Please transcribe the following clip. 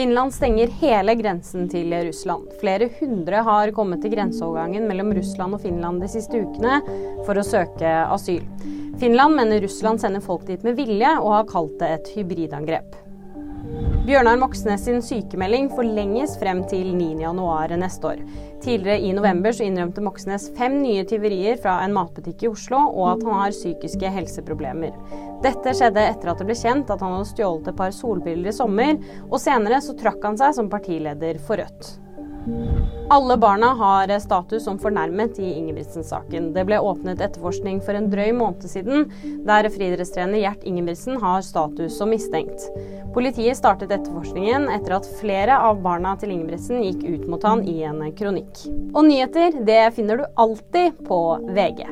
Finland stenger hele grensen til Russland. Flere hundre har kommet til grenseovergangen mellom Russland og Finland de siste ukene for å søke asyl. Finland mener Russland sender folk dit med vilje, og har kalt det et hybridangrep. Bjørnar Moxnes sin sykemelding forlenges frem til 9.1 neste år. Tidligere i november så innrømte Moxnes fem nye tyverier fra en matbutikk i Oslo, og at han har psykiske helseproblemer. Dette skjedde etter at det ble kjent at han hadde stjålet et par solbriller i sommer, og senere så trakk han seg som partileder for Rødt. Alle barna har status som fornærmet i Ingebrigtsen-saken. Det ble åpnet etterforskning for en drøy måned siden, der friidrettstrener Gjert Ingebrigtsen har status som mistenkt. Politiet startet etterforskningen etter at flere av barna til Ingebrigtsen gikk ut mot han i en kronikk. Og nyheter, det finner du alltid på VG.